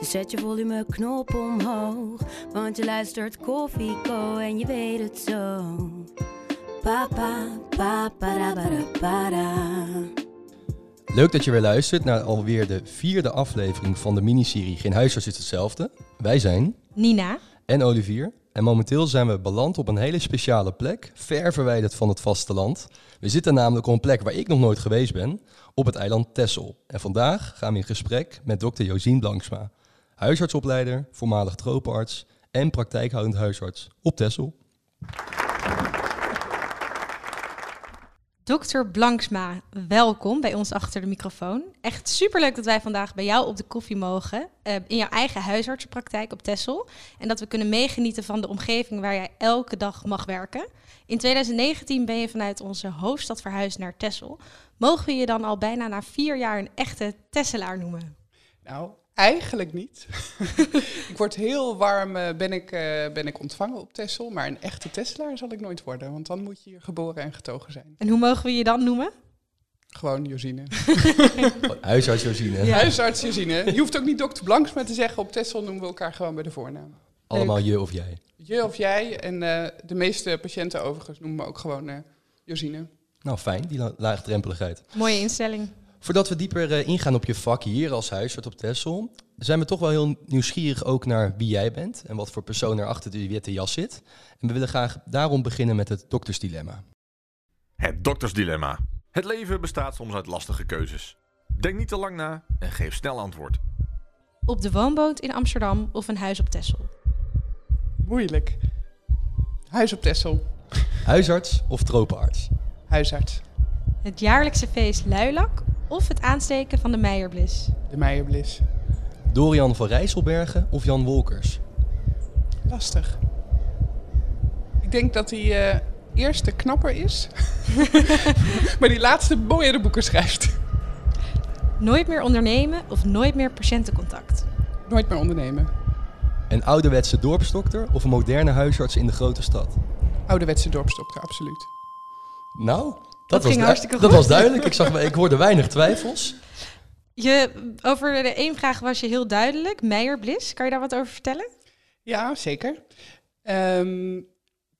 Dus zet je volumeknop omhoog. Want je luistert Koffieko en je weet het zo. Papa, papa, da. Leuk dat je weer luistert naar alweer de vierde aflevering van de miniserie Geen huisarts is hetzelfde. Wij zijn Nina. en Olivier. En momenteel zijn we beland op een hele speciale plek, ver verwijderd van het vasteland. We zitten namelijk op een plek waar ik nog nooit geweest ben, op het eiland Texel. En vandaag gaan we in gesprek met dokter Josien Blanksma, huisartsopleider, voormalig tropenarts en praktijkhoudend huisarts op Texel. Dokter Blanksma, welkom bij ons achter de microfoon. Echt superleuk dat wij vandaag bij jou op de koffie mogen. eh, in jouw eigen huisartsenpraktijk op Texel. En dat we kunnen meegenieten van de omgeving waar jij elke dag mag werken. In 2019 ben je vanuit onze hoofdstad verhuisd naar Texel. Mogen we je dan al bijna na vier jaar een echte Tesselaar noemen? Nou, eigenlijk niet. ik word heel warm, eh, ben, ik, eh, ben ik ontvangen op Texel. Maar een echte Tesselaar zal ik nooit worden. Want dan moet je hier geboren en getogen zijn. En hoe mogen we je dan noemen? Gewoon Josine. Huisarts Josine, Ja. Huisarts Josine. Je hoeft ook niet dokter Blanksma te zeggen. Op Texel noemen we elkaar gewoon bij de voornaam. allemaal je of jij. Je of jij. En eh, de meeste patiënten overigens noemen me ook gewoon eh Josine. Nou fijn, die la- laagdrempeligheid. Mooie instelling. Voordat we dieper eh, ingaan op je vak hier als huisarts op Texel, zijn we toch wel heel nieuwsgierig ook naar wie jij bent en wat voor persoon er achter die witte jas zit. En we willen graag daarom beginnen met het doktersdilemma. Het doktersdilemma. Het leven bestaat soms uit lastige keuzes. Denk niet te lang na en geef snel antwoord. Op de woonboot in Amsterdam of een huis op Texel? Moeilijk. Huis op Texel. Huisarts of tropenarts? Huisarts. Het jaarlijkse feest Luilak of het aansteken van de Meijerblis? De Meijerblis. Dorian van Rijsselbergen of Jan Wolkers? Lastig. Ik denk dat hij eh eerste knapper is. maar die laatste mooiere boeken schrijft. Nooit meer ondernemen of nooit meer patiëntencontact? Nooit meer ondernemen. Een ouderwetse dorpsdokter of een moderne huisarts in de grote stad? Ouderwetse dorpsdokter, absoluut. Nou, dat, was, ging du- hartstikke dat goed. was duidelijk. Ik, zag, ik hoorde weinig twijfels. Je, over de één vraag was je heel duidelijk. Meijerblis, kan je daar wat over vertellen? Ja, zeker. Ehm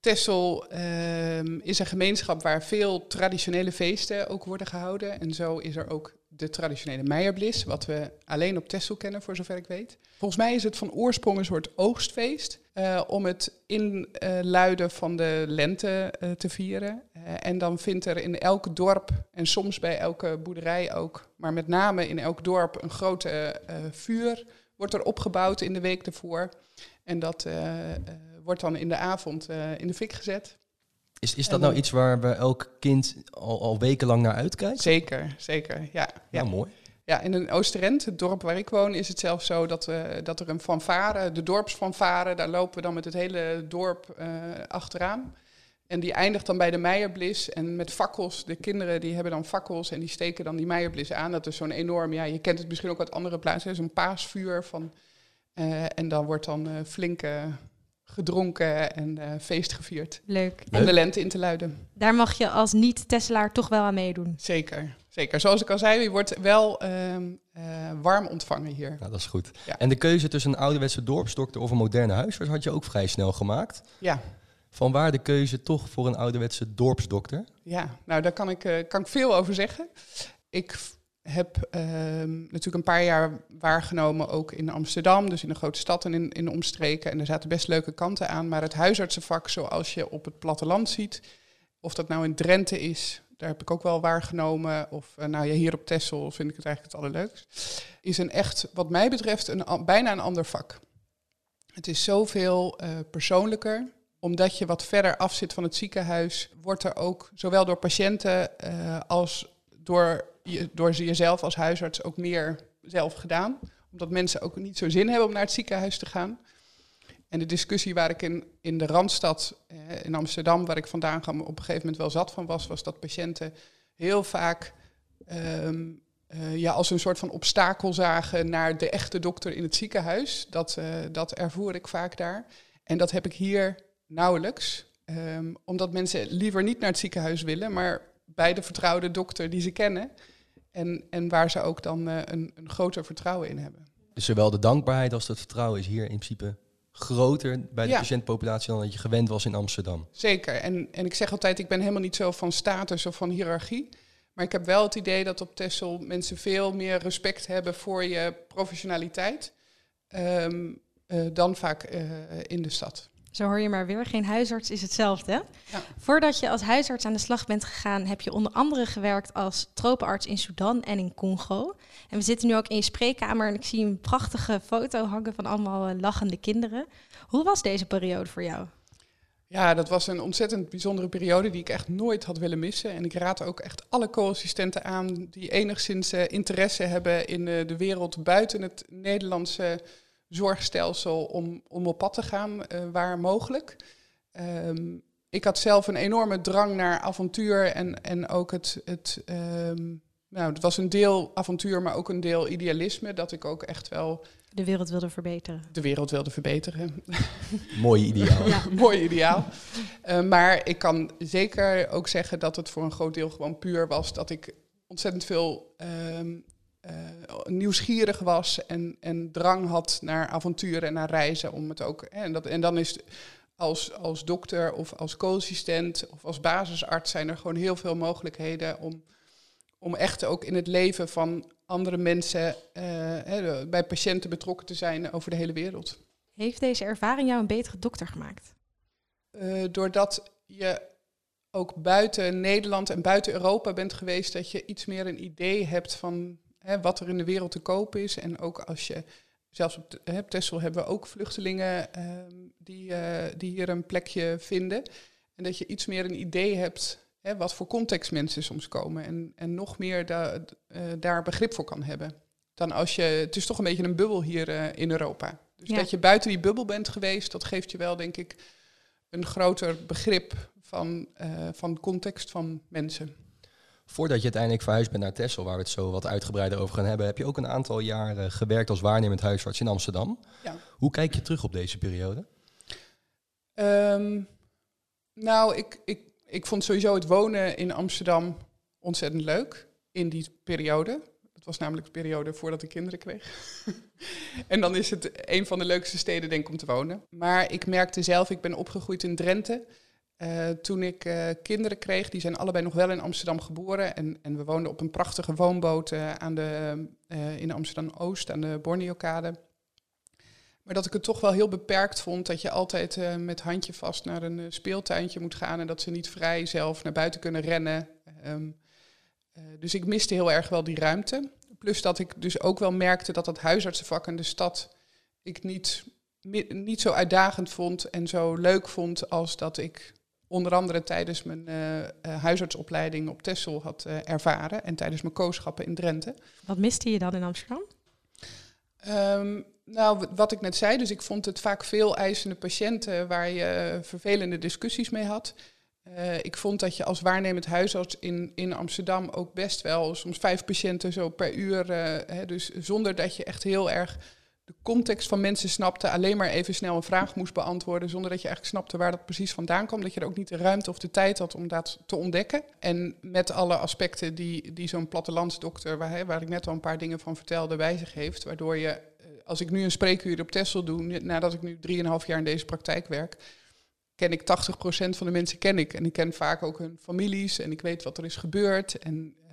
Texel ehm, is een gemeenschap waar veel traditionele feesten ook worden gehouden. En zo is er ook de traditionele Meijerblis, wat we alleen op Texel kennen, voor zover ik weet. Volgens mij is het van oorsprong een soort oogstfeest eh, om het inluiden van de lente eh, te vieren. Eh, en dan vindt er in elk dorp en soms bij elke boerderij ook, maar met name in elk dorp een grote vuur wordt er opgebouwd in de week ervoor. En dat wordt dan in de avond in de fik gezet. Is, is dat nou iets waar we elk kind al, al wekenlang naar uitkijkt? Zeker, zeker. Ja, ja. Ja, mooi. ja in een Oosterend, het dorp waar ik woon, is het zelfs zo dat, eh, dat er een fanfare, de dorpsfanfare, daar lopen we dan met het hele dorp eh, achteraan. En die eindigt dan bij de Meijerblis en met fakkels. De kinderen die hebben dan fakkels en die steken dan die Meijerblis aan. Dat is zo'n enorm, ja, je kent het misschien ook uit andere plaatsen, zo'n paasvuur. Van, eh, en dan wordt dan flink eh, gedronken en eh, feest gevierd. Leuk. Om de lente in te luiden. Daar mag je als niet-Tesselaar toch wel aan meedoen. Zeker, zeker. Zoals ik al zei, je wordt wel ehm, eh, warm ontvangen hier. Nou, dat is goed. Ja. En de keuze tussen een ouderwetse dorpsdokter of een moderne huisarts had je ook vrij snel gemaakt. Ja, Van waar de keuze toch voor een ouderwetse dorpsdokter? ja. nou daar kan ik, eh, kan ik veel over zeggen. Ik heb ehm, natuurlijk een paar jaar waargenomen, ook in Amsterdam, dus in de grote stad en in, in de omstreken. En er zaten best leuke kanten aan. Maar het huisartsenvak, zoals je op het platteland ziet, of dat nou in Drenthe is, daar heb ik ook wel waargenomen. Of eh, nou ja, hier op Texel vind ik het eigenlijk het allerleukst. Is een echt, wat mij betreft, een, bijna een ander vak. Het is zoveel eh, persoonlijker. Omdat je wat verder af zit van het ziekenhuis, wordt er ook zowel door patiënten eh, als door, je, door ze jezelf als huisarts ook meer zelf gedaan. Omdat mensen ook niet zo zin hebben om naar het ziekenhuis te gaan. En de discussie waar ik in, in de Randstad, eh, in Amsterdam, waar ik vandaan kwam, op een gegeven moment wel zat van was, was dat patiënten heel vaak ehm, eh, ja, als een soort van obstakel zagen naar de echte dokter in het ziekenhuis. Dat, uh, dat ervoer ik vaak daar. En dat heb ik hier nauwelijks. Um, omdat mensen liever niet naar het ziekenhuis willen, maar bij de vertrouwde dokter die ze kennen. En, en waar ze ook dan uh, een, een groter vertrouwen in hebben. Dus zowel de dankbaarheid als het vertrouwen is hier in principe groter bij de ja. patiëntpopulatie dan dat je gewend was in Amsterdam. Zeker. En, en ik zeg altijd, ik ben helemaal niet zo van status of van hiërarchie. Maar ik heb wel het idee dat op Texel mensen veel meer respect hebben voor je professionaliteit um, uh, dan vaak uh, in de stad. Zo hoor je maar weer, geen huisarts is hetzelfde. Ja. Voordat je als huisarts aan de slag bent gegaan, heb je onder andere gewerkt als tropenarts in Sudan en in Congo. En we zitten nu ook in je spreekkamer en ik zie een prachtige foto hangen van allemaal uh, lachende kinderen. Hoe was deze periode voor jou? Ja, dat was een ontzettend bijzondere periode die ik echt nooit had willen missen. En ik raad ook echt alle co-assistenten aan die enigszins uh, interesse hebben in uh, de wereld buiten het Nederlandse zorgstelsel om, om op pad te gaan uh, waar mogelijk. Um, ik had zelf een enorme drang naar avontuur en, en ook het, het um, nou, het was een deel avontuur, maar ook een deel idealisme, dat ik ook echt wel de wereld wilde verbeteren. De wereld wilde verbeteren. Mooi ideaal. ja, mooi ideaal. Uh, maar ik kan zeker ook zeggen dat het voor een groot deel gewoon puur was dat ik ontzettend veel um, uh, nieuwsgierig was en, en drang had naar avonturen en naar reizen. Om het ook, en, dat, en dan is als, als dokter of als co-assistent of als basisarts zijn er gewoon heel veel mogelijkheden om, om echt ook in het leven van andere mensen, hè, bij patiënten betrokken te zijn over de hele wereld. Heeft deze ervaring jou een betere dokter gemaakt? Uh, doordat je ook buiten Nederland en buiten Europa bent geweest, dat je iets meer een idee hebt van hè, wat er in de wereld te koop is. En ook als je, zelfs op, Texel hebben we ook vluchtelingen uh, die, uh, die hier een plekje vinden. En dat je iets meer een idee hebt hè, wat voor context mensen soms komen. En, en nog meer da, uh, daar begrip voor kan hebben. Dan als je, het is toch een beetje een bubbel hier uh, in Europa. Dus ja. dat je buiten die bubbel bent geweest, dat geeft je wel, denk ik, een groter begrip van, uh, van context van mensen. Voordat je uiteindelijk verhuisd bent naar Texel, waar we het zo wat uitgebreider over gaan hebben, heb je ook een aantal jaren gewerkt als waarnemend huisarts in Amsterdam. Ja. Hoe kijk je terug op deze periode? Um, nou, ik, ik ik vond sowieso het wonen in Amsterdam ontzettend leuk in die periode. Dat was namelijk de periode voordat ik kinderen kreeg. en dan is het een van de leukste steden, denk ik, om te wonen. Maar ik merkte zelf, ik ben opgegroeid in Drenthe. Uh, toen ik uh, kinderen kreeg, die zijn allebei nog wel in Amsterdam geboren. En, en we woonden op een prachtige woonboot uh, aan de, in Amsterdam-Oost, aan de Borneokade. Maar dat ik het toch wel heel beperkt vond dat je altijd met handje vast naar een speeltuintje moet gaan en dat ze niet vrij zelf naar buiten kunnen rennen. Uh, dus ik miste heel erg wel die ruimte. Plus dat ik dus ook wel merkte dat dat huisartsenvak in de stad ik niet, niet zo uitdagend vond en zo leuk vond als dat ik onder andere tijdens mijn huisartsopleiding op Texel had ervaren en tijdens mijn kooschappen in Drenthe. Wat miste je dan in Amsterdam? Um, nou, wat ik net zei, dus ik vond het vaak veel eisende patiënten waar je vervelende discussies mee had. Uh, ik vond dat je als waarnemend huisarts in, in Amsterdam ook best wel soms vijf patiënten zo per uur, uh, hè, dus zonder dat je echt heel erg de context van mensen snapte, alleen maar even snel een vraag moest beantwoorden, zonder dat je eigenlijk snapte waar dat precies vandaan kwam, dat je er ook niet de ruimte of de tijd had om dat te ontdekken. En met alle aspecten die, die zo'n plattelandsdokter, waar, waar ik net al een paar dingen van vertelde, bij zich heeft, waardoor je als ik nu een spreekuur op Texel doe, nadat ik nu 3,5 jaar in deze praktijk werk, ken ik 80% van de mensen ken ik. En ik ken vaak ook hun families en ik weet wat er is gebeurd. En uh,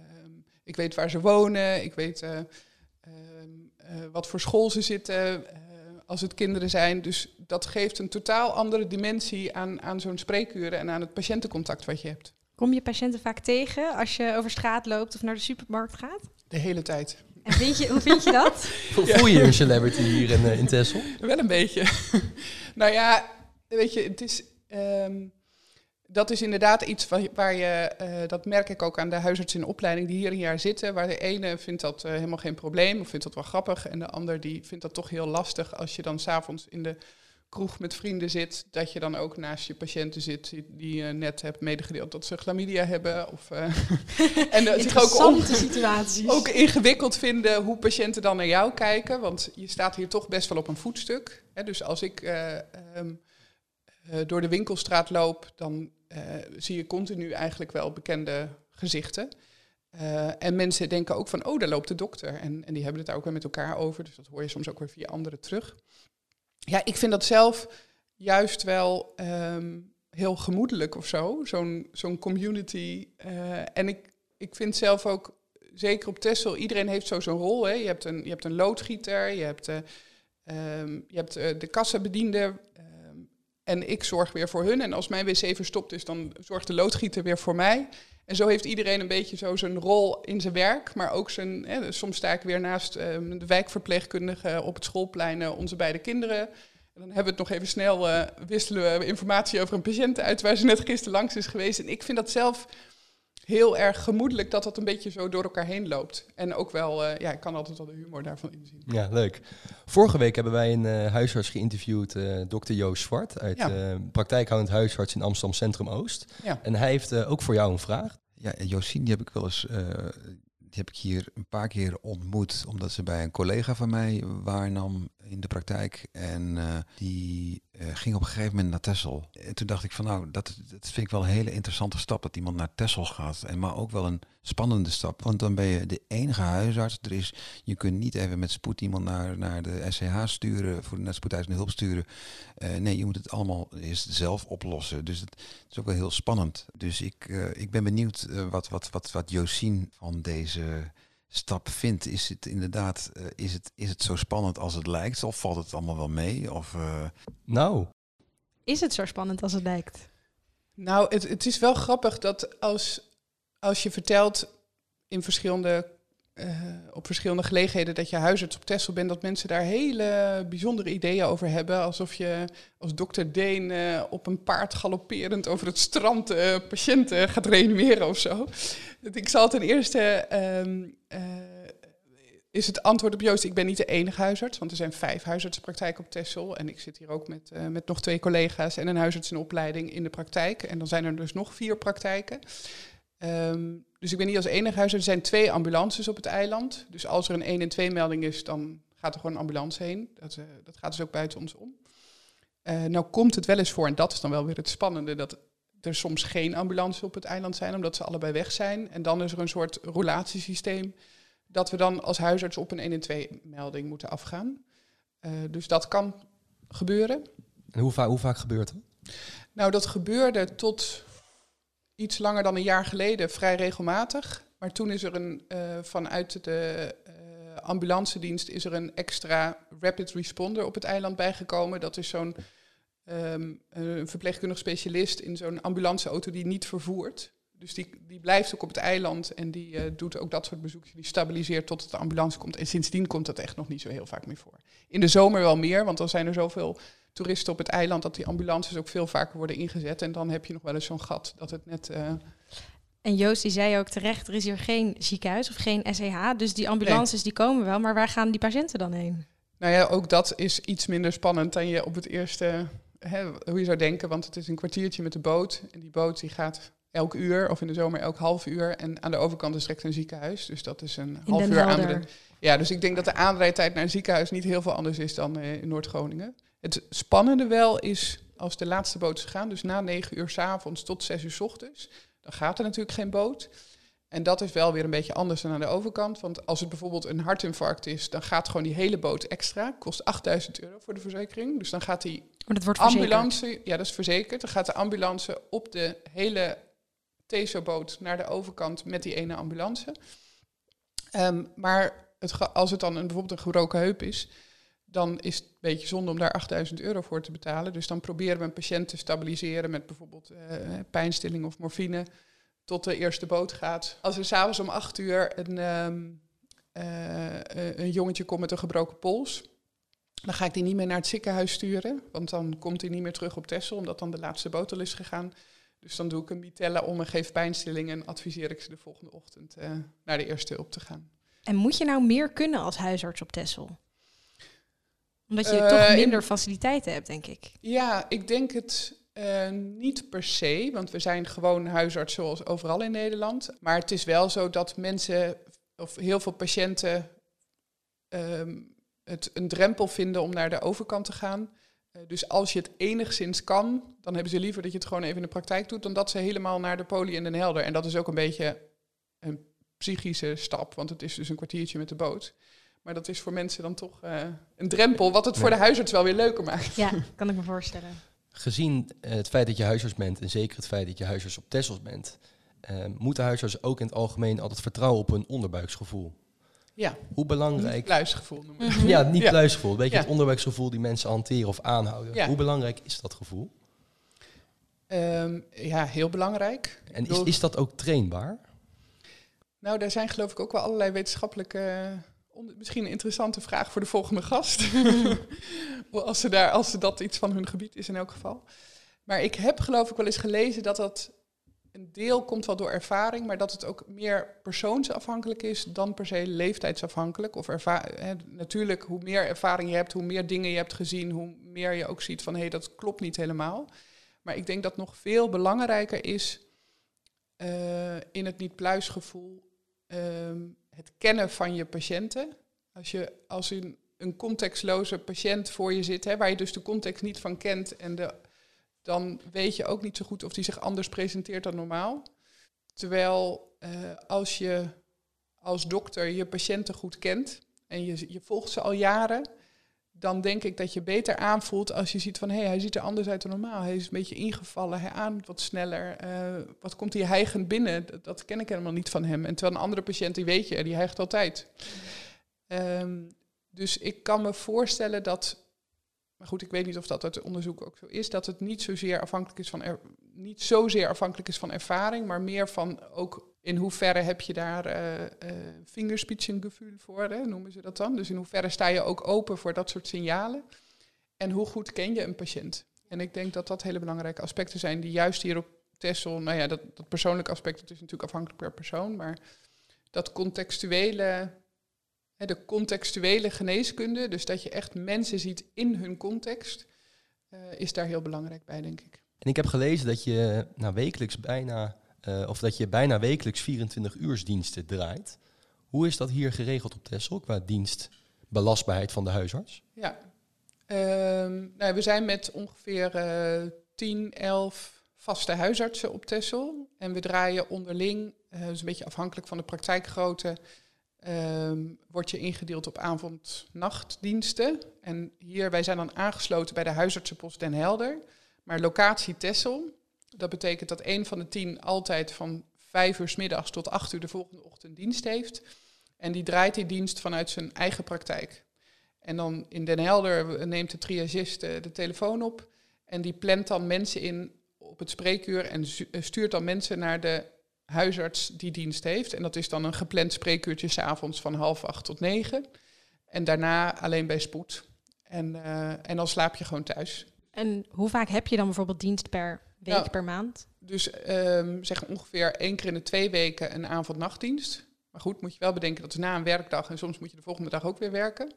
ik weet waar ze wonen, ik weet uh, uh, wat voor school ze zitten, als het kinderen zijn. Dus dat geeft een totaal andere dimensie aan, aan zo'n spreekuur en aan het patiëntencontact wat je hebt. Kom je patiënten vaak tegen als je over straat loopt of naar de supermarkt gaat? De hele tijd. En vind je, hoe vind je dat? Voel je een celebrity hier in, uh, in Texel? Wel een beetje. nou ja, weet je, het is... Um, dat is inderdaad iets waar, je, uh, dat merk ik ook aan de huisartsen in opleiding die hier een jaar zitten, waar de ene vindt dat uh, helemaal geen probleem of vindt dat wel grappig en de ander die vindt dat toch heel lastig als je dan s'avonds in de kroeg met vrienden zit, dat je dan ook naast je patiënten zit die- je net hebt medegedeeld dat ze chlamydia hebben. Of, eh, en zich ook, situaties. ook ingewikkeld vinden hoe patiënten dan naar jou kijken. Want je staat hier toch best wel op een voetstuk. Hè, dus als ik eh, ehm, eh, door de winkelstraat loop, dan eh, zie je continu eigenlijk wel bekende gezichten. Eh, en mensen denken ook van, oh, daar loopt de dokter. En, en die hebben het daar ook weer met elkaar over. Dus dat hoor je soms ook weer via anderen terug. Ja, ik vind dat zelf juist wel ehm, heel gemoedelijk of zo. Zo'n zo'n community. Eh, en ik, ik vind zelf ook, zeker op Texel, iedereen heeft zo zo'n rol. Hè. Je, hebt een, je hebt een loodgieter, je hebt, eh, ehm, je hebt eh, de kassabediende. En ik zorg weer voor hun. En als mijn wc verstopt is, dan zorgt de loodgieter weer voor mij. En zo heeft iedereen een beetje zo zijn rol in zijn werk. Maar ook zijn. Hè, soms sta ik weer naast ehm, de wijkverpleegkundige op het schoolplein eh, onze beide kinderen. En dan hebben we het nog even snel, eh, wisselen we informatie over een patiënt uit waar ze net gisteren langs is geweest. En ik vind dat zelf heel erg gemoedelijk dat dat een beetje zo door elkaar heen loopt. En ook wel, eh, ja, ik kan altijd wel de humor daarvan inzien. Ja, leuk. Vorige week hebben wij een eh, huisarts geïnterviewd, eh dokter Joost Zwart, uit Ja. praktijkhoudend huisarts in Amsterdam Centrum Oost. Ja. En hij heeft eh, ook voor jou een vraag. Ja, Josien, die heb ik wel eens, eh, die heb ik hier een paar keer ontmoet, omdat ze bij een collega van mij waarnam in de praktijk. En eh, die ging op een gegeven moment naar Texel. En toen dacht ik van nou, dat, dat vind ik wel een hele interessante stap, dat iemand naar Texel gaat. En maar ook wel een spannende stap, want dan ben je de enige huisarts. Er is, je kunt niet even met spoed iemand naar, naar de SCH sturen, voor naar spoedeisende hulp sturen. Eh, nee, je moet het allemaal eerst zelf oplossen. Dus het, is ook wel heel spannend. Dus ik, eh, ik ben benieuwd eh, wat, wat, wat, wat Josien van deze stap vindt. Is het inderdaad, eh, is, het, is het zo spannend als het lijkt? Of valt het allemaal wel mee? Of, eh, Nou, Is het zo spannend als het lijkt? Nou, het, het is wel grappig dat als, als je vertelt in verschillende, eh, op verschillende gelegenheden dat je huisarts op Texel bent, dat mensen daar hele bijzondere ideeën over hebben. Alsof je als dokter Deen eh, op een paard galopperend over het strand eh, patiënten gaat reanimeren of zo. Ik zal ten eerste. ehm, eh, is het antwoord op Joost, ik ben niet de enige huisarts, want er zijn vijf huisartsenpraktijken op Texel. En ik zit hier ook met, met nog twee collega's en een huisarts in opleiding in de praktijk. En dan zijn er dus nog vier praktijken. Ehm, dus ik ben niet als enige huisarts. Er zijn twee ambulances op het eiland. Dus als er een 1 en 2 melding is, dan gaat er gewoon een ambulance heen. Dat, eh, dat gaat dus ook buiten ons om. Eh, nou komt het wel eens voor, en dat is dan wel weer het spannende, dat er soms geen ambulances op het eiland zijn, omdat ze allebei weg zijn. En dan is er een soort roulatiesysteem dat we dan als huisarts op een 1 en 2 melding moeten afgaan. Eh, dus dat kan gebeuren. en hoe, va- hoe vaak gebeurt dat? Nou, dat gebeurde tot iets langer dan een jaar geleden vrij regelmatig. Maar toen is er een, eh, vanuit de eh ambulancedienst is er een extra rapid responder op het eiland bijgekomen. Dat is zo'n een verpleegkundig specialist in zo'n ambulanceauto die niet vervoert. Dus die, die blijft ook op het eiland en die eh, doet ook dat soort bezoekjes. Die stabiliseert tot de ambulance komt. En sindsdien komt dat echt nog niet zo heel vaak meer voor. In de zomer wel meer, want dan zijn er zoveel toeristen op het eiland dat die ambulances ook veel vaker worden ingezet. En dan heb je nog wel eens zo'n gat dat het net. eh, En Joost die zei ook terecht, er is hier geen ziekenhuis of geen SEH. Dus die ambulances die komen wel, maar waar gaan die patiënten dan heen? nou ja, ook dat is iets minder spannend dan je op het eerste. Hè, hoe je zou denken, want het is een kwartiertje met de boot. En die boot die gaat elk uur, of in de zomer elk half uur. En aan de overkant is direct een ziekenhuis. Dus dat is een In half uur aan de. Ja, dus ik denk dat de aanrijdtijd naar een ziekenhuis niet heel veel anders is dan eh, in Noord-Groningen. Het spannende wel is als de laatste boot is gegaan, dus na negen uur s avonds tot zes uur s ochtends, dan gaat er natuurlijk geen boot. En dat is wel weer een beetje anders dan aan de overkant. Want als het bijvoorbeeld een hartinfarct is, dan gaat gewoon die hele boot extra. Kost 8000 euro voor de verzekering. Dus dan gaat die Maar dat wordt verzekerd. ambulance, ja dat is verzekerd. Dan gaat de ambulance op de hele TESO-boot naar de overkant met die ene ambulance. Ehm, maar het, als het dan een, bijvoorbeeld een gebroken heup is, dan is het een beetje zonde om daar 8000 euro voor te betalen. Dus dan proberen we een patiënt te stabiliseren met bijvoorbeeld eh, pijnstilling of morfine tot de eerste boot gaat. Als er s'avonds om 8 uur een, ehm, eh, eh, een jongetje komt met een gebroken pols, dan ga ik die niet meer naar het ziekenhuis sturen, want dan komt hij niet meer terug op Texel, omdat dan de laatste boot al is gegaan. Dus dan doe ik een mitella om en geef pijnstilling en adviseer ik ze de volgende ochtend naar de eerste hulp te gaan. En moet je nou meer kunnen als huisarts op Texel? Omdat je Eh, toch in- minder faciliteiten hebt, denk ik. Ja, ik denk het eh, niet per se, want we zijn gewoon huisarts zoals overal in Nederland. Maar het is wel zo dat mensen, of heel veel patiënten, ehm, het een drempel vinden om naar de overkant te gaan. Eh, dus als je het enigszins kan, dan hebben ze liever dat je het gewoon even in de praktijk doet, dan dat ze helemaal naar de poli en Den Helder. En dat is ook een beetje een psychische stap, want het is dus een kwartiertje met de boot. Maar dat is voor mensen dan toch eh, een drempel, wat het voor de huisarts wel weer leuker maakt. Ja, kan ik me voorstellen. Gezien eh, het feit dat je huisarts bent en zeker het feit dat je huisarts op Tessels bent, eh, moeten huisartsen ook in het algemeen altijd vertrouwen op hun onderbuiksgevoel. Ja, Hoe belangrijk niet pluisgevoel noemen we het. Mhm. Ja, niet Ja. pluisgevoel. Een beetje Ja. het onderbuiksgevoel die mensen hanteren of aanhouden. Ja. Hoe belangrijk is dat gevoel? Ehm, ja, heel belangrijk. En is, dat ook trainbaar? Nou, daar zijn geloof ik ook wel allerlei wetenschappelijke... misschien een interessante vraag voor de volgende gast. als, ze daar, als ze dat iets van hun gebied is in elk geval. Maar ik heb geloof ik wel eens gelezen dat dat... Een deel komt wel door ervaring, maar dat het ook meer persoonsafhankelijk is dan per se leeftijdsafhankelijk. Of hè, natuurlijk, hoe meer ervaring je hebt, hoe meer dingen je hebt gezien, hoe meer je ook ziet van hé, hey, dat klopt niet helemaal. Maar ik denk dat nog veel belangrijker is eh, in het niet-pluisgevoel ehm, het kennen van je patiënten. Als je als een, contextloze patiënt voor je zit, hè, waar je dus de context niet van kent, en de, dan weet je ook niet zo goed of die zich anders presenteert dan normaal. Terwijl eh, als je als dokter je patiënten goed kent en je, je volgt ze al jaren, dan denk ik dat je beter aanvoelt als je ziet van hé, hey, hij ziet er anders uit dan normaal. Hij is een beetje ingevallen, hij ademt wat sneller. eh, wat komt hij hijgend binnen? Dat, ken ik helemaal niet van hem. En terwijl een andere patiënt, die weet je, die hijgt altijd. Ehm, dus ik kan me voorstellen dat, maar goed, ik weet niet of dat uit het onderzoek ook zo is, dat het niet zozeer afhankelijk is van, er, niet zozeer afhankelijk is van ervaring, maar meer van ook in hoeverre heb je daar eh eh vingerspitsengevoel voor, hè, noemen ze dat dan. Dus in hoeverre sta je ook open voor dat soort signalen. En hoe goed ken je een patiënt? En ik denk dat dat hele belangrijke aspecten zijn die juist hier op Tessel, nou ja, dat, dat persoonlijke aspect, dat is natuurlijk afhankelijk per persoon, maar dat contextuele, hè, de contextuele geneeskunde, dus dat je echt mensen ziet in hun context, eh, is daar heel belangrijk bij, denk ik. En ik heb gelezen dat je nou, wekelijks bijna, eh, of dat je bijna wekelijks 24 uursdiensten draait. Hoe is dat hier geregeld op Texel qua dienstbelastbaarheid van de huisarts? Ja, Ehm, nou, we zijn met ongeveer eh 10, 11 vaste huisartsen op Texel. En we draaien onderling, dus een beetje afhankelijk van de praktijkgrootte, ehm, word je ingedeeld op avond-nachtdiensten. En hier, wij zijn dan aangesloten bij de huisartsenpost Den Helder. Maar locatie Texel, dat betekent dat een van de tien altijd van vijf uur 's middags tot acht uur de volgende ochtend dienst heeft. En die draait die dienst vanuit zijn eigen praktijk. En dan in Den Helder neemt de triagist eh, de telefoon op en die plant dan mensen in op het spreekuur en eh, stuurt dan mensen naar de huisarts die dienst heeft. En dat is dan een gepland spreekuurtje 's avonds van half acht tot negen. En daarna alleen bij spoed. En, eh, en dan slaap je gewoon thuis. En hoe vaak heb je dan bijvoorbeeld dienst per week, Ja. per maand? Dus ehm, zeg ongeveer één keer in de twee weken een avond-nachtdienst. Maar goed, moet je wel bedenken dat is na een werkdag en soms moet je de volgende dag ook weer werken.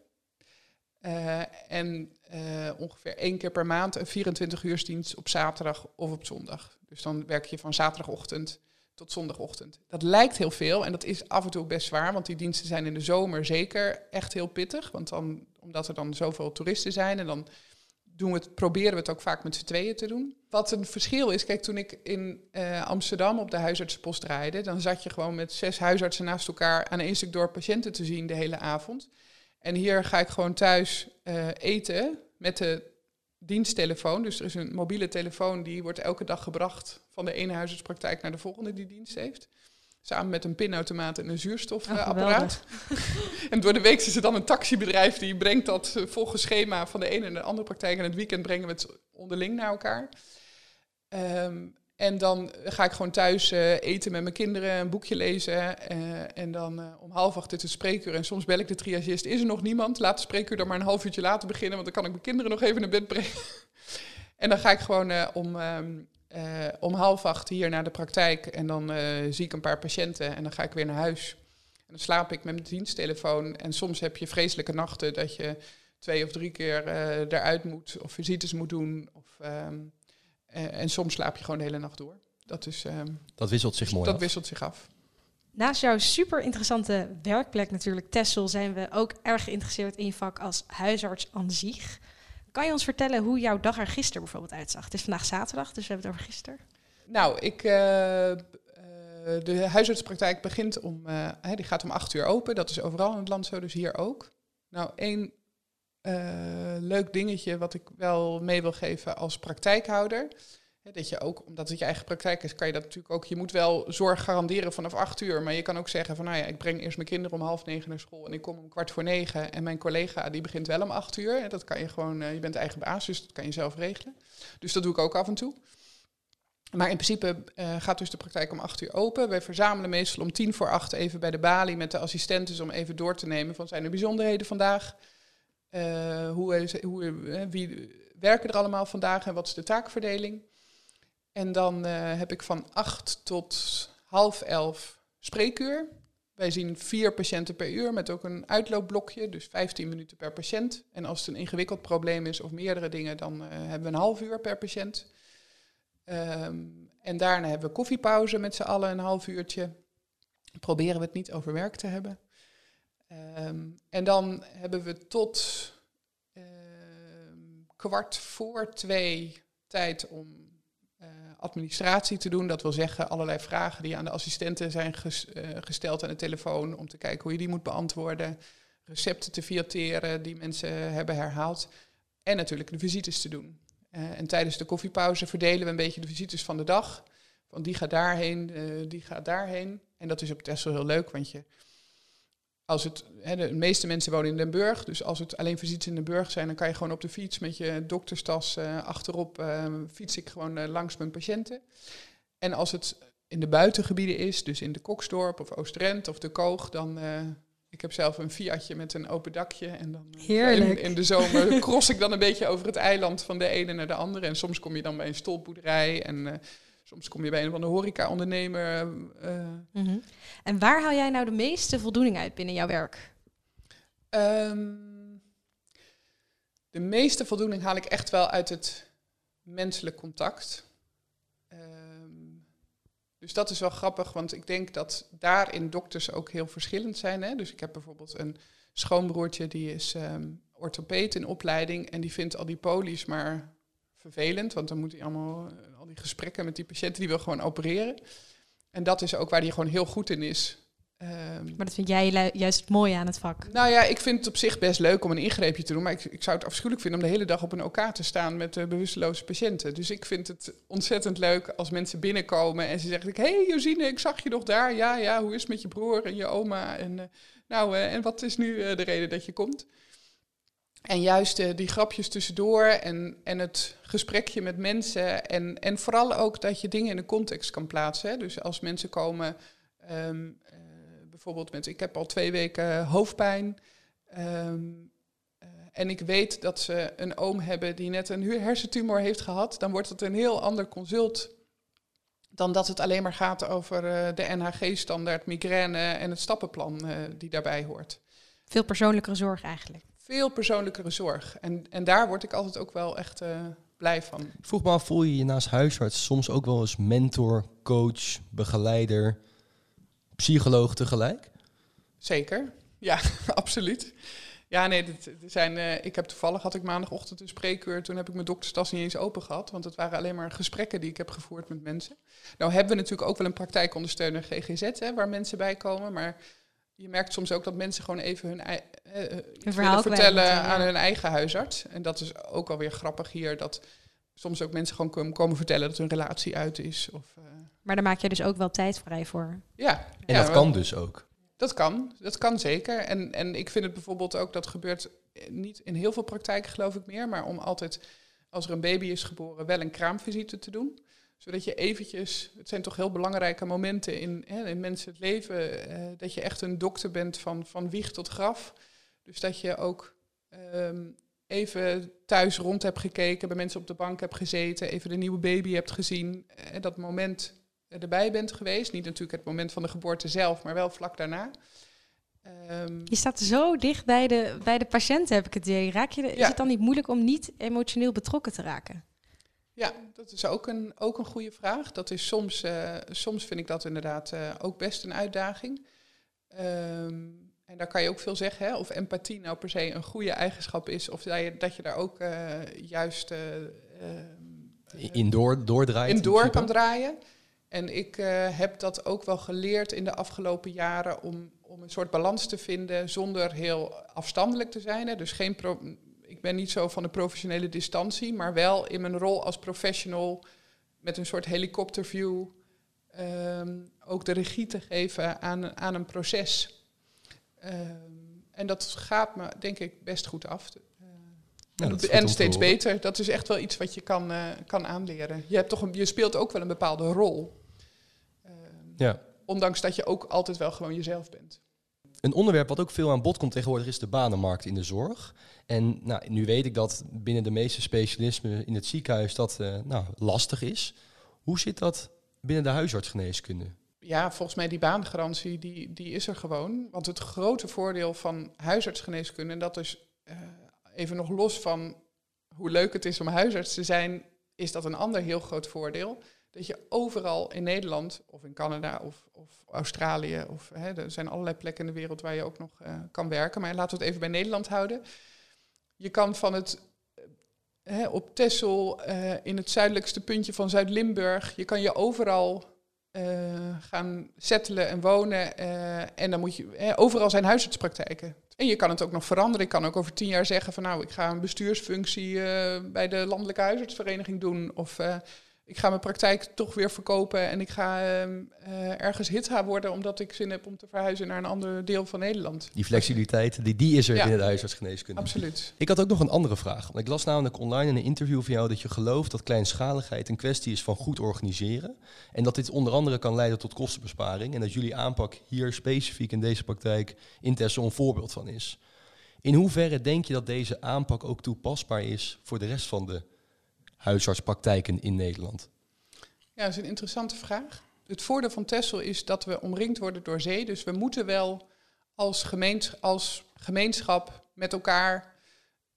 Eh, en eh, ongeveer één keer per maand een 24-uursdienst op zaterdag of op zondag. Dus dan werk je van zaterdagochtend tot zondagochtend. Dat lijkt heel veel en dat is af en toe best zwaar, want die diensten zijn in de zomer zeker echt heel pittig. Want dan, omdat er dan zoveel toeristen zijn en dan doen we het, proberen we het ook vaak met z'n tweeën te doen. Wat een verschil is, kijk, toen ik in eh, Amsterdam op de huisartsenpost draaide, dan zat je gewoon met zes huisartsen naast elkaar aan één stuk door patiënten te zien de hele avond. En hier ga ik gewoon thuis eh, eten met de diensttelefoon. Dus er is een mobiele telefoon die wordt elke dag gebracht van de ene huisartspraktijk naar de volgende die dienst heeft. Samen met een pinautomaat en een Oh, zuurstofapparaat. en door de week is er dan een taxibedrijf die brengt dat eh, volgens schema van de ene en de andere praktijk. En het weekend brengen we het onderling naar elkaar. Ehm, en dan ga ik gewoon thuis eh, eten met mijn kinderen, een boekje lezen. eh, en dan om half acht is het spreekuur. En soms bel ik de triagist, is er nog niemand? Laat de spreekuur dan maar een half uurtje later beginnen, want dan kan ik mijn kinderen nog even naar bed brengen. en dan ga ik gewoon om, ehm, eh, om half acht hier naar de praktijk. En dan eh, zie ik een paar patiënten en dan ga ik weer naar huis. En dan slaap ik met mijn diensttelefoon. En soms heb je vreselijke nachten dat je twee of drie keer eh, eruit moet of visites moet doen. Of, ehm, eh, en soms slaap je gewoon de hele nacht door. Dat, is, ehm, Dat wisselt zich mooi dat af. wisselt zich af. Naast jouw super interessante werkplek natuurlijk, Tessel, zijn we ook erg geïnteresseerd in je vak als huisarts aan zich. Kan je ons vertellen hoe jouw dag er gisteren bijvoorbeeld uitzag? Het is vandaag zaterdag, dus we hebben het over gisteren. Nou, ik, eh, eh, de huisartspraktijk begint om, hè, die gaat om acht uur open. Dat is overal in het land zo, dus hier ook. Nou, één leuk dingetje wat ik wel mee wil geven als praktijkhouder. Dat je ook, omdat het je eigen praktijk is, kan je dat natuurlijk ook. Je moet wel zorg garanderen vanaf acht uur. Maar je kan ook zeggen van nou ja, ik breng eerst mijn kinderen om half negen naar school en ik kom om kwart voor negen. En mijn collega die begint wel om acht uur. Dat kan je gewoon, eh, je bent eigen baas, dus dat kan je zelf regelen. Dus dat doe ik ook af en toe. Maar in principe eh, gaat dus de praktijk om acht uur open. Wij verzamelen meestal om tien voor acht even bij de balie met de assistenten om even door te nemen van zijn er bijzonderheden vandaag. Eh, hoe, hoe, wie werken er allemaal vandaag en wat is de taakverdeling? En dan eh, heb ik van acht tot half elf spreekuur. Wij zien vier patiënten per uur met ook een uitloopblokje, dus 15 minuten per patiënt. En als het een ingewikkeld probleem is of meerdere dingen, dan eh, hebben we een half uur per patiënt. Ehm, en daarna hebben we koffiepauze met z'n allen, een half uurtje. Proberen we het niet over werk te hebben. Ehm, en dan hebben we tot ehm, kwart voor twee tijd om administratie te doen. Dat wil zeggen allerlei vragen die aan de assistenten zijn eh, gesteld aan de telefoon om te kijken hoe je die moet beantwoorden. Recepten te fiateren die mensen hebben herhaald. En natuurlijk de visites te doen. Eh, en tijdens de koffiepauze verdelen we een beetje de visites van de dag. Want die gaat daarheen, eh, die gaat daarheen. En dat is op Texel heel leuk, want je, als het, hè, de meeste mensen wonen in Den Burg, dus als het alleen visites in Den Burg zijn, dan kan je gewoon op de fiets met je dokterstas eh, achterop eh, fiets ik gewoon eh, langs mijn patiënten. En als het in de buitengebieden is, dus in de Koksdorp of Oostrent of de Koog, dan ik heb zelf een Fiatje met een open dakje en dan Heerlijk. In, in de zomer cross ik dan een beetje over het eiland van de ene naar de andere en soms kom je dan bij een stolboerderij en soms kom je bij een van de horeca-ondernemer. eh, Mhm. En waar haal jij nou de meeste voldoening uit binnen jouw werk? Ehm, de meeste voldoening haal ik echt wel uit het menselijk contact. Ehm, dus dat is wel grappig, want ik denk dat daarin dokters ook heel verschillend zijn. Hè? Dus ik heb bijvoorbeeld een schoonbroertje, die is orthopeet in opleiding en die vindt al die polies maar vervelend, want dan moet hij allemaal eh, al die gesprekken met die patiënten, die wil gewoon opereren. En dat is ook waar hij gewoon heel goed in is. Ehm, Maar dat vind jij juist het mooie aan het vak. nou ja, ik vind het op zich best leuk om een ingreepje te doen. Maar ik, ik zou het afschuwelijk vinden om de hele dag op een OK te staan met eh, bewusteloze patiënten. Dus ik vind het ontzettend leuk als mensen binnenkomen en ze zeggen: Hé hey, Josine, ik zag je nog daar. Ja, ja, hoe is het met je broer en je oma? En, eh, nou, eh, en wat is nu de reden dat je komt? En juist eh, die grapjes tussendoor en, en het gesprekje met mensen. En, en vooral ook dat je dingen in een context kan plaatsen. Hè. Dus als mensen komen, ehm, eh, bijvoorbeeld met: Ik heb al twee weken hoofdpijn. Ehm, eh, en ik weet dat ze een oom hebben die net een hersentumor heeft gehad. Dan wordt het een heel ander consult dan dat het alleen maar gaat over de NHG-standaard, migraine en het stappenplan die daarbij hoort Veel persoonlijkere zorg eigenlijk. Veel persoonlijkere zorg. En, en daar word ik altijd ook wel echt eh, blij van. Ik vroeg me af, voel je je naast huisarts soms ook wel eens mentor, coach, begeleider, psycholoog tegelijk? Zeker. Ja, absoluut. Ja, nee, dit, dit zijn, eh, ik heb toevallig, had ik maandagochtend een spreekuur. Toen heb ik mijn dokterstas niet eens open gehad. Want het waren alleen maar gesprekken die ik heb gevoerd met mensen. Nou hebben we natuurlijk ook wel een praktijkondersteuner GGZ, hè, waar mensen bij komen. Maar je merkt soms ook dat mensen gewoon even hun, ei- eh, eh, iets verhaal vertellen ja. aan hun eigen huisarts. En dat is ook alweer grappig hier, dat soms ook mensen gewoon kom- komen vertellen dat hun relatie uit is. Of, eh, Maar daar maak je dus ook wel tijd vrij voor. ja, En ja, dat kan dus ook. Dat kan, dat kan zeker. En, en ik vind het bijvoorbeeld ook, dat gebeurt niet in heel veel praktijken geloof ik meer, maar om altijd, als er een baby is geboren, wel een kraamvisite te doen. Zodat je eventjes, het zijn toch heel belangrijke momenten in, hè, in mensen het leven, eh, dat je echt een dokter bent van, van wieg tot graf. Dus dat je ook ehm, even thuis rond hebt gekeken, bij mensen op de bank hebt gezeten, even de nieuwe baby hebt gezien. En dat moment erbij bent geweest. Niet natuurlijk het moment van de geboorte zelf, maar wel vlak daarna. Ehm, Je staat zo dicht bij de, bij de patiënten, heb ik het idee. Raak je, de- Is het dan niet moeilijk om niet emotioneel betrokken te raken? Ja, dat is ook een, ook een goede vraag. Dat is soms, eh, soms vind ik dat inderdaad eh, ook best een uitdaging. Ehm, en daar kan je ook veel zeggen, hè? of empathie nou per se een goede eigenschap is, of dat je, dat je daar ook eh, juist eh, ehm, In door, doordraait. in door kan draaien. En ik heb dat ook wel geleerd in de afgelopen jaren om, om een soort balans te vinden zonder heel afstandelijk te zijn. Hè. Dus geen pro ik ben niet zo van de professionele distantie, maar wel in mijn rol als professional met een soort helikopterview ehm, ook de regie te geven aan, aan een proces. Ehm, en dat gaat me denk ik best goed af. Eh, Ja, en te steeds beter. Dat is echt wel iets wat je kan, eh, kan aanleren. Je, hebt toch een, je speelt ook wel een bepaalde rol. Ehm, Ja. Ondanks dat je ook altijd wel gewoon jezelf bent. Een onderwerp wat ook veel aan bod komt tegenwoordig is de banenmarkt in de zorg. En nou, nu weet ik dat binnen de meeste specialismen in het ziekenhuis dat eh, nou, lastig is. Hoe zit dat binnen de huisartsgeneeskunde? Ja, volgens mij die baangarantie, die, die is er gewoon. Want het grote voordeel van huisartsgeneeskunde, en dat is eh, even nog los van hoe leuk het is om huisarts te zijn, is dat een ander heel groot voordeel. Dat je overal in Nederland, of in Canada, of, of Australië, of hè, er zijn allerlei plekken in de wereld waar je ook nog eh, kan werken. Maar laten we het even bij Nederland houden. Je kan van het eh, hè, op Texel, eh, in het zuidelijkste puntje van Zuid-Limburg, je kan je overal gaan settelen en wonen. en dan moet je, hè, overal zijn huisartspraktijken. En je kan het ook nog veranderen. Ik kan ook over tien jaar zeggen van nou, ik ga een bestuursfunctie bij de Landelijke Huisartsvereniging doen. Of ik ga mijn praktijk toch weer verkopen en ik ga eh, ergens hitha worden omdat ik zin heb om te verhuizen naar een ander deel van Nederland. Die flexibiliteit, die, die is er Ja. binnen de huisartsgeneeskunde. Absoluut. Ik had ook nog een andere vraag. Want ik las namelijk online in een interview van jou dat je gelooft dat kleinschaligheid een kwestie is van goed organiseren. En dat dit onder andere kan leiden tot kostenbesparing. En dat jullie aanpak hier specifiek in deze praktijk in Texel een voorbeeld van is. In hoeverre denk je dat deze aanpak ook toepasbaar is voor de rest van de huisartspraktijken in Nederland? Ja, dat is een interessante vraag. Het voordeel van Texel is dat we omringd worden door zee. Dus we moeten wel als, als gemeenschap met elkaar,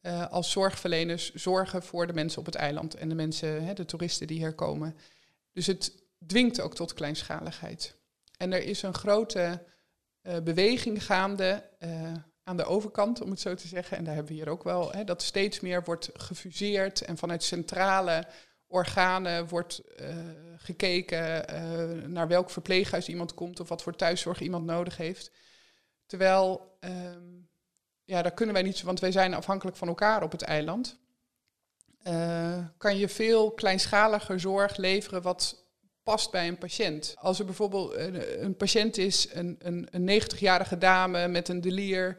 eh, als zorgverleners, zorgen voor de mensen op het eiland en de mensen, hè, de toeristen die hier komen. Dus het dwingt ook tot kleinschaligheid. En er is een grote eh, beweging gaande eh, aan de overkant, om het zo te zeggen. En daar hebben we hier ook wel, hè, dat steeds meer wordt gefuseerd en vanuit centrale organen wordt eh, gekeken eh, naar welk verpleeghuis iemand komt of wat voor thuiszorg iemand nodig heeft. Terwijl, ehm, ja, daar kunnen wij niet want wij zijn afhankelijk van elkaar op het eiland. Eh, kan je veel kleinschaliger zorg leveren wat past bij een patiënt. Als er bijvoorbeeld een, een patiënt is, een, een, een 90-jarige dame met een delier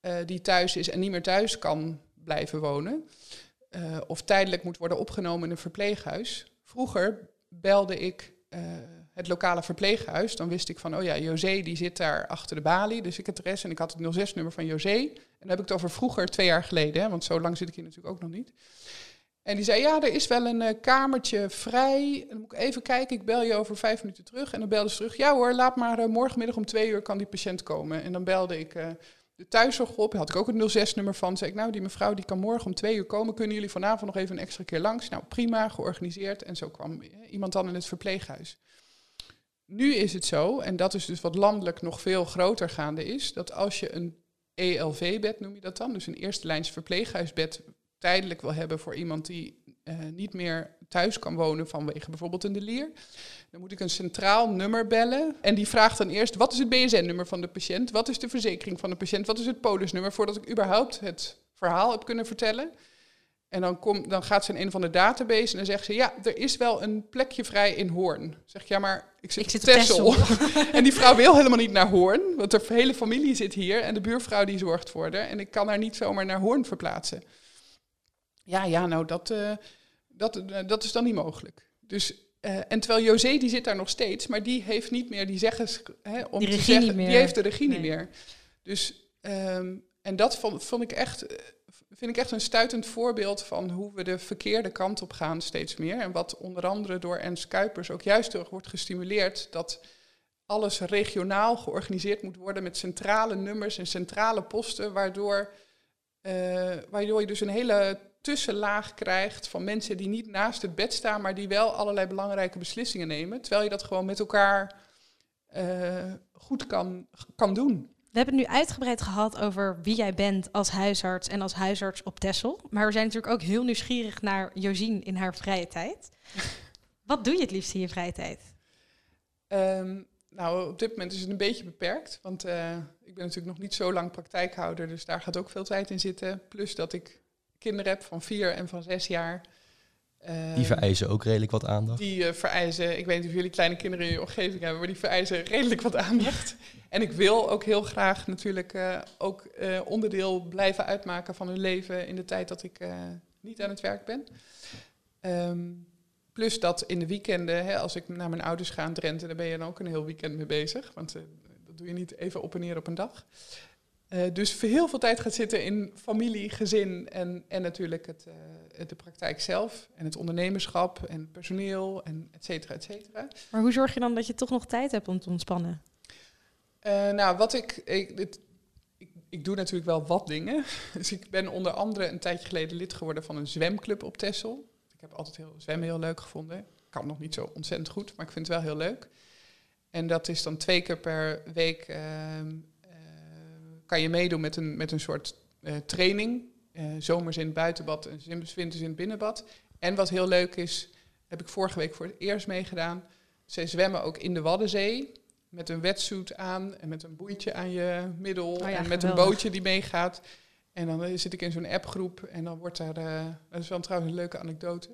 eh, die thuis is en niet meer thuis kan blijven wonen, eh, of tijdelijk moet worden opgenomen in een verpleeghuis. Vroeger belde ik eh, het lokale verpleeghuis. Dan wist ik van, oh ja, José die zit daar achter de balie, de secretaresse. En ik had het 06-nummer van José. En dan heb ik het over vroeger, twee jaar geleden. Hè, want zo lang zit ik hier natuurlijk ook nog niet. En die zei, ja, er is wel een eh, kamertje vrij. Dan moet ik even kijken, ik bel je over vijf minuten terug. En dan belde ze terug, ja hoor, laat maar eh, morgenmiddag om twee uur kan die patiënt komen. En dan belde ik eh, de thuiszorg op, had ik ook het 06-nummer van. Zei ik, nou, die mevrouw die kan morgen om twee uur komen. Kunnen jullie vanavond nog even een extra keer langs? Nou, prima, georganiseerd. En zo kwam iemand dan in het verpleeghuis. Nu is het zo, en dat is dus wat landelijk nog veel groter gaande is, dat als je een ELV-bed, noem je dat dan, dus een eerste lijns verpleeghuisbed tijdelijk wil hebben voor iemand die eh, niet meer thuis kan wonen vanwege bijvoorbeeld een delier, dan moet ik een centraal nummer bellen. En die vraagt dan eerst, wat is het BSN-nummer van de patiënt? Wat is de verzekering van de patiënt? Wat is het polisnummer? Voordat ik überhaupt het verhaal heb kunnen vertellen. En dan, kom, dan gaat ze in een van de database en dan zegt ze... ja, er is wel een plekje vrij in Hoorn. Zeg ik, ja, maar ik zit, Ik zit Texel. en die vrouw wil helemaal niet naar Hoorn... want de hele familie zit hier en de buurvrouw die zorgt voor haar... en ik kan haar niet zomaar naar Hoorn verplaatsen. Ja, ja, nou, dat, eh, dat, eh, dat is dan niet mogelijk. Dus, eh, en terwijl José, die zit daar nog steeds... maar die heeft niet meer die zeggens... Hè, om Die te zeggen. Die heeft de regie niet meer. Dus, ehm, en dat vond, vond ik echt, vind ik echt een stuitend voorbeeld van hoe we de verkeerde kant op gaan steeds meer. En wat onder andere door Ernst Kuipers ook juist erg wordt gestimuleerd, dat alles regionaal georganiseerd moet worden met centrale nummers en centrale posten, waardoor, waardoor je dus een hele tussenlaag krijgt van mensen die niet naast het bed staan, maar die wel allerlei belangrijke beslissingen nemen, terwijl je dat gewoon met elkaar eh, goed kan, kan doen. We hebben het nu uitgebreid gehad over wie jij bent als huisarts en als huisarts op Tessel. Maar we zijn natuurlijk ook heel nieuwsgierig naar Josien in haar vrije tijd. Wat doe je het liefst in je vrije tijd? Ehm, nou, op dit moment is het een beetje beperkt, want uh, ik ben natuurlijk nog niet zo lang praktijkhouder, dus daar gaat ook veel tijd in zitten. Plus dat ik kinderen heb van vier en van zes jaar. Uh, die vereisen ook redelijk wat aandacht. Die uh, vereisen, ik weet niet of jullie kleine kinderen in je omgeving hebben, maar die vereisen redelijk wat aandacht. en ik wil ook heel graag natuurlijk uh, ook onderdeel blijven uitmaken van hun leven in de tijd dat ik niet aan het werk ben. Um, plus dat in de weekenden, hè, als ik naar mijn ouders ga in Drenthe, daar ben je dan ook een heel weekend mee bezig. Want dat doe je niet even op en neer op een dag. Uh, dus heel veel tijd gaat zitten in familie, gezin en, en natuurlijk het, uh, de praktijk zelf. En het ondernemerschap en personeel en et cetera, et cetera. Maar hoe zorg je dan dat je toch nog tijd hebt om te ontspannen? Uh, nou, wat ik, ik, dit, ik, ik, doe natuurlijk wel wat dingen. Dus ik ben onder andere een tijdje geleden lid geworden van een zwemclub op Texel. Ik heb altijd heel, zwemmen heel leuk gevonden. Ik kan nog niet zo ontzettend goed, maar ik vind het wel heel leuk. En dat is dan twee keer per week ehm, kan je meedoen met een, met een soort uh, training. Uh, zomers in het buitenbad en winters in het binnenbad. En wat heel leuk is, heb ik vorige week voor het eerst meegedaan. Zij zwemmen ook in de Waddenzee. Met een wetsuit aan en met een boeitje aan je middel. Oh ja, en met geweldig. een bootje die meegaat. En dan uh, zit ik in zo'n appgroep en dan wordt er, dat is wel trouwens een leuke anekdote.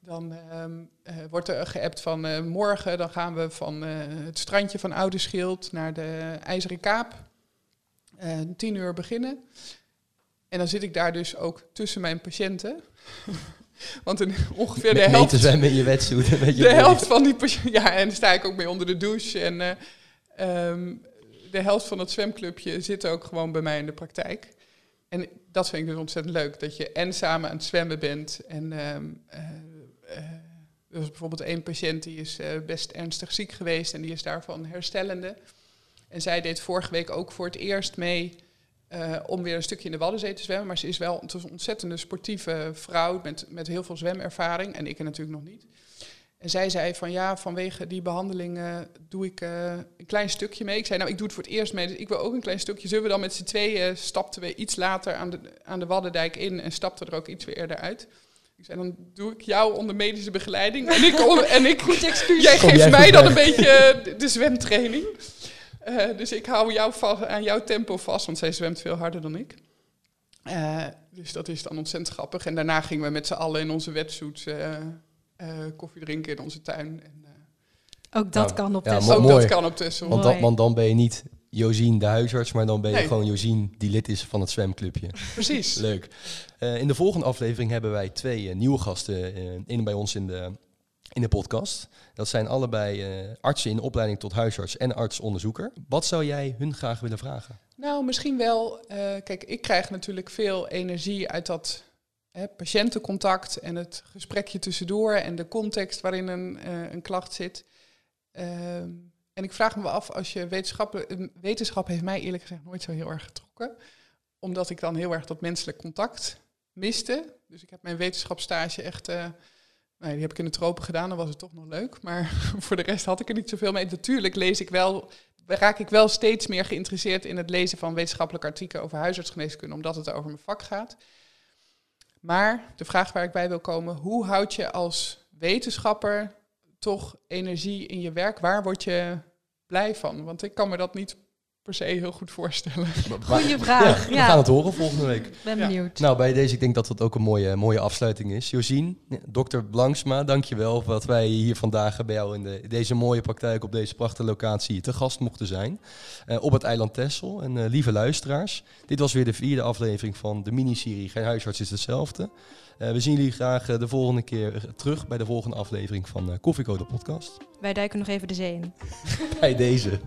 Dan um, wordt er geappt van morgen, dan gaan we van het strandje van Ouderschild naar de IJzeren Kaap. Uh, tien uur beginnen. En dan zit ik daar dus ook tussen mijn patiënten. Want een, ongeveer de Met- helft, Mee zwemmen in je wetsuit. met je de helft van die patiënten... Ja, en dan sta ik ook mee onder de douche. En eh, ehm, de helft van het zwemclubje zit ook gewoon bij mij in de praktijk. En dat vind ik dus ontzettend leuk. Dat je en samen aan het zwemmen bent. En ehm, eh, eh, er was bijvoorbeeld één patiënt die is best ernstig ziek geweest. En die is daarvan herstellende. En zij deed vorige week ook voor het eerst mee eh, om weer een stukje in de Waddenzee te zwemmen. Maar ze is wel een ontzettende sportieve vrouw met, met heel veel zwemervaring. En ik er natuurlijk nog niet. En zij zei van ja, vanwege die behandeling eh, doe ik eh, een klein stukje mee. Ik zei nou, ik doe het voor het eerst mee, dus ik wil ook een klein stukje. Zullen we dan met z'n tweeën, stapten we iets later aan de, aan de Waddendijk in en stapten er ook iets weer eerder uit. Ik zei, dan doe ik jou onder medische begeleiding. En ik, en ik Goed excuus. jij geeft jij mij dan een beetje de, de zwemtraining. Eh, dus ik hou jou vast, aan jouw tempo vast, want zij zwemt veel harder dan ik. Eh, dus dat is dan ontzettend grappig. En daarna gingen we met z'n allen in onze wetsuits eh, eh, koffie drinken in onze tuin. En, eh, Ook dat Nou, kan op ja, mo- ook mooi. dat kan op Tessel. Want dan, want dan ben je niet Josien de huisarts, maar dan ben je Nee. gewoon Josien die lid is van het zwemclubje. Precies. Leuk. Eh, in de volgende aflevering hebben wij twee nieuwe gasten eh in bij ons in de, in de podcast. Dat zijn allebei eh, artsen in opleiding tot huisarts en artsonderzoeker. Wat zou jij hun graag willen vragen? Nou, misschien wel. eh, kijk, ik krijg natuurlijk veel energie uit dat hè, patiëntencontact en het gesprekje tussendoor en de context waarin een, eh, een klacht zit. Ehm, en ik vraag me af, als je wetenschappen, eh, wetenschap heeft mij eerlijk gezegd nooit zo heel erg getrokken, omdat ik dan heel erg dat menselijk contact miste. Dus ik heb mijn wetenschapsstage echt, nou, die heb ik in de tropen gedaan, dan was het toch nog leuk. Maar voor de rest had ik er niet zoveel mee. Natuurlijk lees ik wel raak ik wel steeds meer geïnteresseerd in het lezen van wetenschappelijke artikelen over huisartsgeneeskunde, omdat het over mijn vak gaat. Maar de vraag waar ik bij wil komen, hoe houd je als wetenschapper toch energie in je werk? Waar word je blij van? Want ik kan me dat niet per se heel goed voorstellen. Goeie vraag. We Ja, gaan het horen volgende week. ben Ja. benieuwd. Nou, bij deze, ik denk dat dat ook een mooie, mooie afsluiting is. Josien, dokter Blanksma, dankjewel voor dat wij hier vandaag bij jou in de, deze mooie praktijk op deze prachtige locatie te gast mochten zijn. eh, op het eiland Texel. En eh, lieve luisteraars, dit was weer de vierde aflevering van de miniserie Geen huisarts is hetzelfde. Eh, we zien jullie graag de volgende keer terug bij de volgende aflevering van eh Koffiecode Podcast. Wij duiken nog even de zee in. Bij deze.